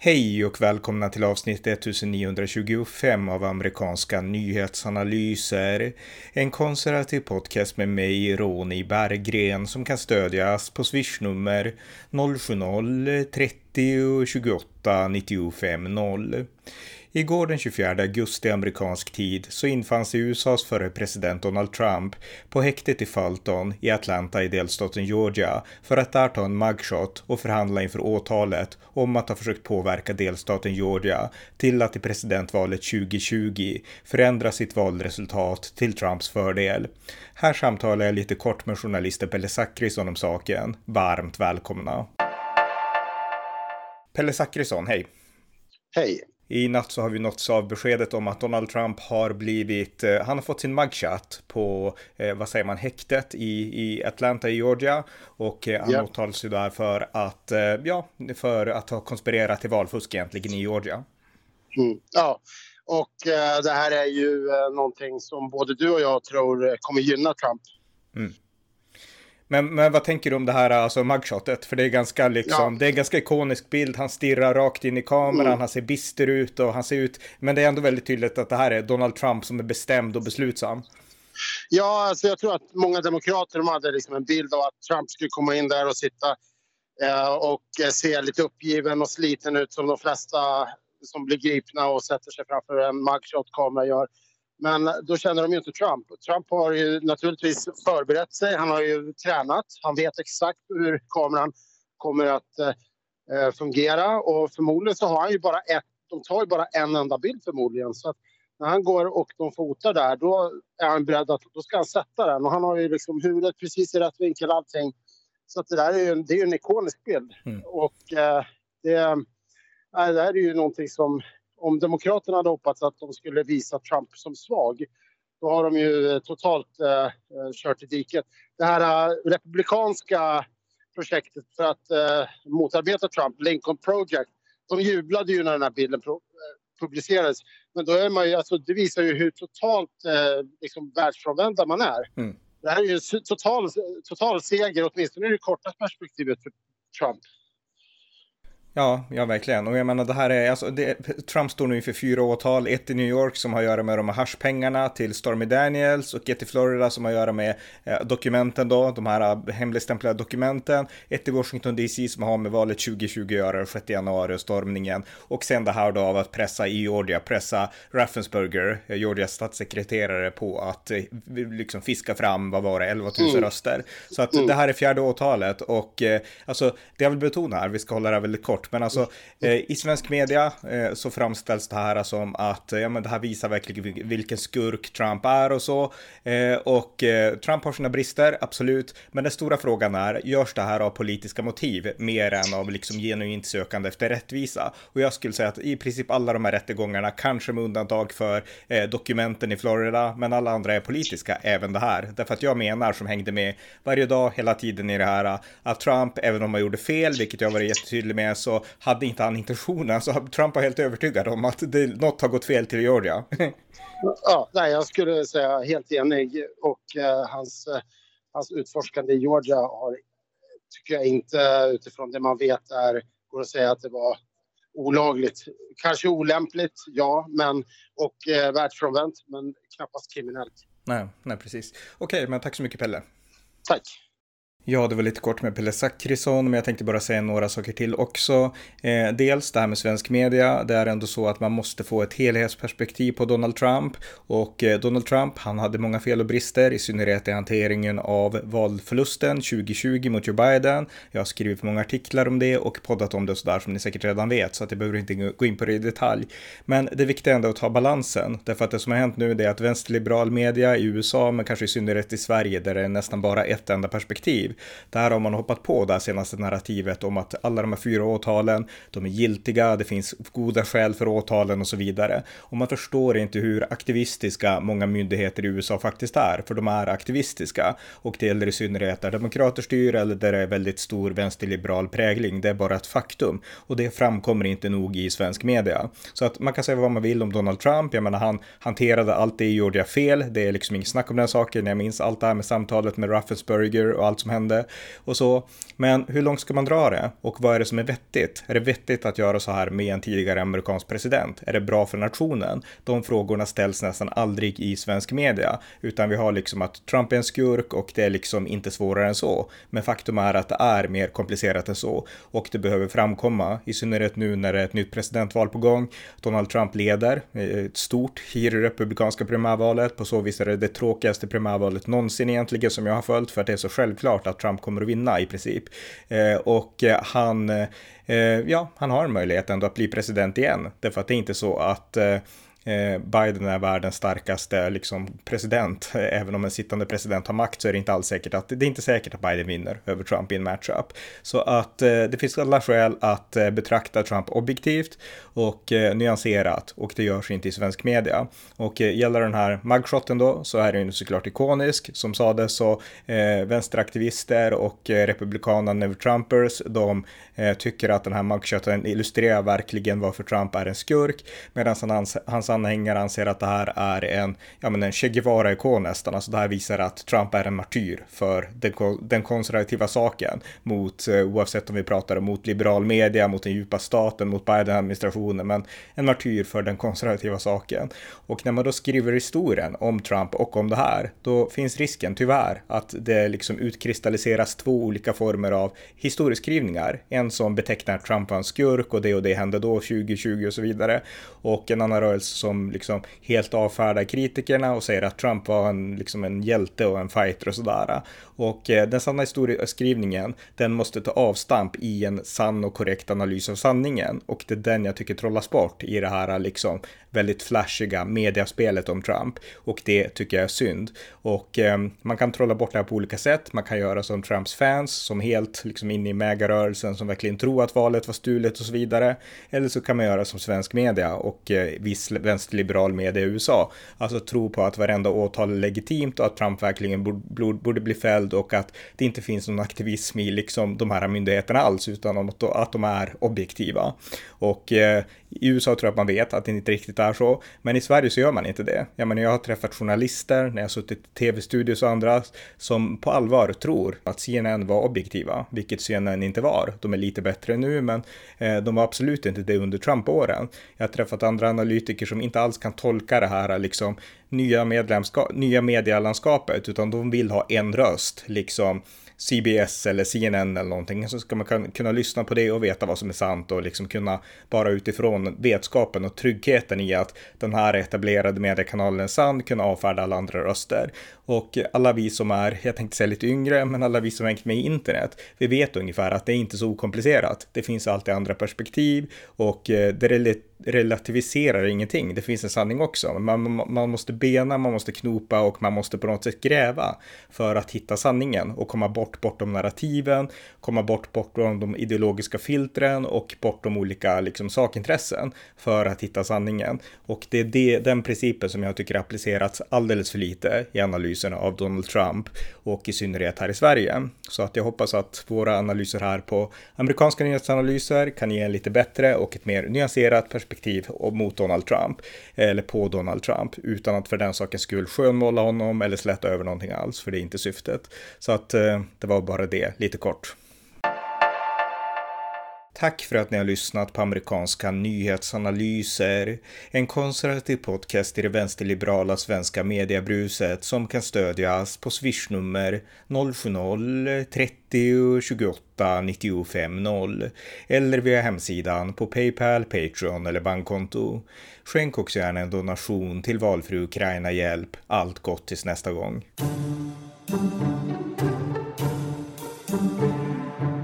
Hej och välkomna till avsnitt 1925 av amerikanska nyhetsanalyser. En konservativ podcast med mig, Ronny Berggren, som kan stödjas på swishnummer 070-30 28 95 0. Igår den 24 augusti amerikansk tid så infann sig USAs förre president Donald Trump på häktet i Fulton i Atlanta i delstaten Georgia för att där ta en mugshot och förhandla inför åtalet om att ha försökt påverka delstaten Georgia till att i presidentvalet 2020 förändra sitt valresultat till Trumps fördel. Här samtalar jag lite kort med journalisten Pelle Zackrisson om saken. Varmt välkomna! Pelle Zackrisson, hej! Hej! I natt så har vi nåtts av beskedet om att Donald Trump har blivit, eh, han har fått sin mugshot på, eh, vad säger man, häktet i, i Atlanta i Georgia. Och eh, han yeah. åtalas ju där för att, eh, ja, för att ha konspirerat till valfusk egentligen i Georgia. Mm. Ja, och det här är ju eh, någonting som både du och jag tror kommer gynna Trump. Mm. Men, men vad tänker du om det här alltså mugshotet? För det är ganska liksom, ja. det är en ganska ikonisk bild. Han stirrar rakt in i kameran, mm. han ser bister ut och han ser ut, men det är ändå väldigt tydligt att det här är Donald Trump som är bestämd och beslutsam. Ja, alltså jag tror att många demokrater de hade liksom en bild av att Trump skulle komma in där och sitta eh, och se lite uppgiven och sliten ut som de flesta som blir gripna och sätter sig framför en mugshot-kamera gör. Men då känner de ju inte Trump. Trump har ju naturligtvis förberett sig. Han har ju tränat. Han vet exakt hur kameran kommer att eh, fungera och förmodligen så har han ju bara ett. De tar ju bara en enda bild förmodligen så när han går och de fotar där då är han beredd att då ska han sätta den och han har ju liksom huvudet precis i rätt vinkel allting. Så det där är ju en, det är en ikonisk bild mm. och eh, det, äh, det här är ju någonting som om Demokraterna hade hoppats att de skulle visa Trump som svag då har de ju eh, totalt eh, eh, kört i diket. Det här eh, republikanska projektet för att eh, motarbeta Trump, Lincoln Project, de jublade ju när den här bilden pro, eh, publicerades. Men då är man ju, alltså, det visar ju hur totalt eh, liksom, världsfrånvända man är. Mm. Det här är ju en total, total seger, åtminstone i det korta perspektivet för Trump. Ja, ja verkligen. Och jag menar det här är, alltså, det, Trump står nu inför fyra åtal. Ett i New York som har att göra med de här hashpengarna till Stormy Daniels och ett i Florida som har att göra med eh, dokumenten då, de här eh, hemligstämplade dokumenten. Ett i Washington DC som har med valet 2020 att göra, 6 januari och stormningen. Och sen det här då av att pressa i Georgia, pressa Raffensperger, eh, Georgias statssekreterare på att eh, liksom fiska fram, vad var det, 11 000 mm. röster. Så att mm. det här är fjärde åtalet och eh, alltså det jag vill betona här, vi ska hålla det här väldigt kort, men alltså eh, i svensk media eh, så framställs det här som att eh, ja, men det här visar verkligen vilken skurk Trump är och så. Eh, och eh, Trump har sina brister, absolut. Men den stora frågan är, görs det här av politiska motiv mer än av liksom genuint sökande efter rättvisa? Och jag skulle säga att i princip alla de här rättegångarna, kanske med undantag för eh, dokumenten i Florida, men alla andra är politiska, även det här. Därför att jag menar, som hängde med varje dag, hela tiden i det här, att Trump, även om han gjorde fel, vilket jag varit jättetydlig med, så hade inte han intentionen. Så Trump var helt övertygad om att det, något har gått fel till Georgia. ja, nej, jag skulle säga helt enig. Och eh, hans, eh, hans utforskande i Georgia har, tycker jag inte utifrån det man vet är, går att säga att det var olagligt. Kanske olämpligt, ja, men, och eh, världsfrånvänt, men knappast kriminellt. Nej, nej precis. Okej, men tack så mycket Pelle. Tack. Ja, det var lite kort med Pelle Zackrisson, men jag tänkte bara säga några saker till också. Eh, dels det här med svensk media. Det är ändå så att man måste få ett helhetsperspektiv på Donald Trump. Och eh, Donald Trump, han hade många fel och brister, i synnerhet i hanteringen av valförlusten 2020 mot Joe Biden. Jag har skrivit många artiklar om det och poddat om det och sådär som ni säkert redan vet, så att jag behöver inte gå in på det i detalj. Men det viktiga är ändå att ta balansen, därför att det som har hänt nu är att vänsterliberal media i USA, men kanske i synnerhet i Sverige, där det är nästan bara ett enda perspektiv, där har man hoppat på det senaste narrativet om att alla de här fyra åtalen, de är giltiga, det finns goda skäl för åtalen och så vidare. Och man förstår inte hur aktivistiska många myndigheter i USA faktiskt är, för de är aktivistiska. Och det gäller i synnerhet där demokrater styr eller där det är väldigt stor vänsterliberal prägling. Det är bara ett faktum. Och det framkommer inte nog i svensk media. Så att man kan säga vad man vill om Donald Trump. Jag menar, han hanterade allt det gjorde jag fel. Det är liksom inget snack om den saken. Jag minns allt det här med samtalet med Raffensperger och allt som hände hände och så. Men hur långt ska man dra det? Och vad är det som är vettigt? Är det vettigt att göra så här med en tidigare amerikansk president? Är det bra för nationen? De frågorna ställs nästan aldrig i svensk media, utan vi har liksom att Trump är en skurk och det är liksom inte svårare än så. Men faktum är att det är mer komplicerat än så och det behöver framkomma, i synnerhet nu när det är ett nytt presidentval på gång. Donald Trump leder eh, ett stort i det republikanska primärvalet. På så vis är det det tråkigaste primärvalet någonsin egentligen som jag har följt för att det är så självklart att Trump kommer att vinna i princip. Eh, och eh, han, eh, ja, han har en möjlighet ändå att bli president igen. Därför att det är inte så att Eh, Eh, Biden är världens starkaste liksom, president. Eh, även om en sittande president har makt så är det inte alls säkert att det är inte säkert att Biden vinner över Trump i en matchup. Så att eh, det finns alla skäl att eh, betrakta Trump objektivt och eh, nyanserat och det görs inte i svensk media. Och gäller den här mugshoten då så är den ju såklart ikonisk. Som sades så eh, vänsteraktivister och republikanerna Never Trumpers de eh, tycker att den här mugshoten illustrerar verkligen varför Trump är en skurk medan hans, hans anhängare anser att det här är en, ja men en Che Guevara-ikon nästan. Alltså det här visar att Trump är en martyr för den, den konservativa saken mot, eh, oavsett om vi pratar mot liberal media, mot den djupa staten, mot Biden-administrationen, men en martyr för den konservativa saken. Och när man då skriver historien om Trump och om det här, då finns risken tyvärr att det liksom utkristalliseras två olika former av historieskrivningar. En som betecknar Trump som en skurk och det och det hände då 2020 och så vidare. Och en annan rörelse som liksom helt avfärdar kritikerna och säger att Trump var en, liksom en hjälte och en fighter och sådär. Och eh, den sanna historieskrivningen, den måste ta avstamp i en sann och korrekt analys av sanningen. Och det är den jag tycker trollas bort i det här liksom väldigt flashiga mediaspelet om Trump. Och det tycker jag är synd. Och eh, man kan trolla bort det här på olika sätt. Man kan göra som Trumps fans, som helt liksom inne i megarörelsen, som verkligen tror att valet var stulet och så vidare. Eller så kan man göra som svensk media och eh, viss vänsterliberal media i USA. Alltså tro på att varenda åtal är legitimt och att Trump verkligen borde, borde bli fälld och att det inte finns någon aktivism i liksom de här myndigheterna alls, utan att de är objektiva. Och eh, i USA tror jag att man vet att det inte riktigt är så, men i Sverige så gör man inte det. Jag menar, jag har träffat journalister när jag har suttit i tv-studios och andra som på allvar tror att CNN var objektiva, vilket CNN inte var. De är lite bättre nu, men eh, de var absolut inte det under Trump-åren. Jag har träffat andra analytiker som Liksom inte alls kan tolka det här liksom nya, nya medielandskapet, utan de vill ha en röst, liksom CBS eller CNN eller någonting så ska man kunna lyssna på det och veta vad som är sant och liksom kunna bara utifrån vetskapen och tryggheten i att den här etablerade mediekanalen är sann kunna avfärda alla andra röster. Och alla vi som är, jag tänkte säga lite yngre, men alla vi som hängt med i internet, vi vet ungefär att det är inte så okomplicerat. Det finns alltid andra perspektiv och eh, det relativiserar ingenting. Det finns en sanning också. Man, man måste bena, man måste knopa och man måste på något sätt gräva för att hitta sanningen och komma bort bortom narrativen, komma bort bortom de ideologiska filtren och bortom olika liksom, sakintressen för att hitta sanningen. Och det är det, den principen som jag tycker applicerats alldeles för lite i analyserna av Donald Trump och i synnerhet här i Sverige. Så att jag hoppas att våra analyser här på amerikanska nyhetsanalyser kan ge en lite bättre och ett mer nyanserat perspektiv mot Donald Trump eller på Donald Trump utan att för den sakens skull skönmåla honom eller släta över någonting alls, för det är inte syftet. Så att eh, det var bara det, lite kort. Tack för att ni har lyssnat på amerikanska nyhetsanalyser. En konservativ podcast i det vänsterliberala svenska mediebruset som kan stödjas på swishnummer 070-30 28 95 0 eller via hemsidan på Paypal, Patreon eller bankkonto. Skänk också gärna en donation till valfri Ukraina-hjälp. Allt gott tills nästa gång. thank you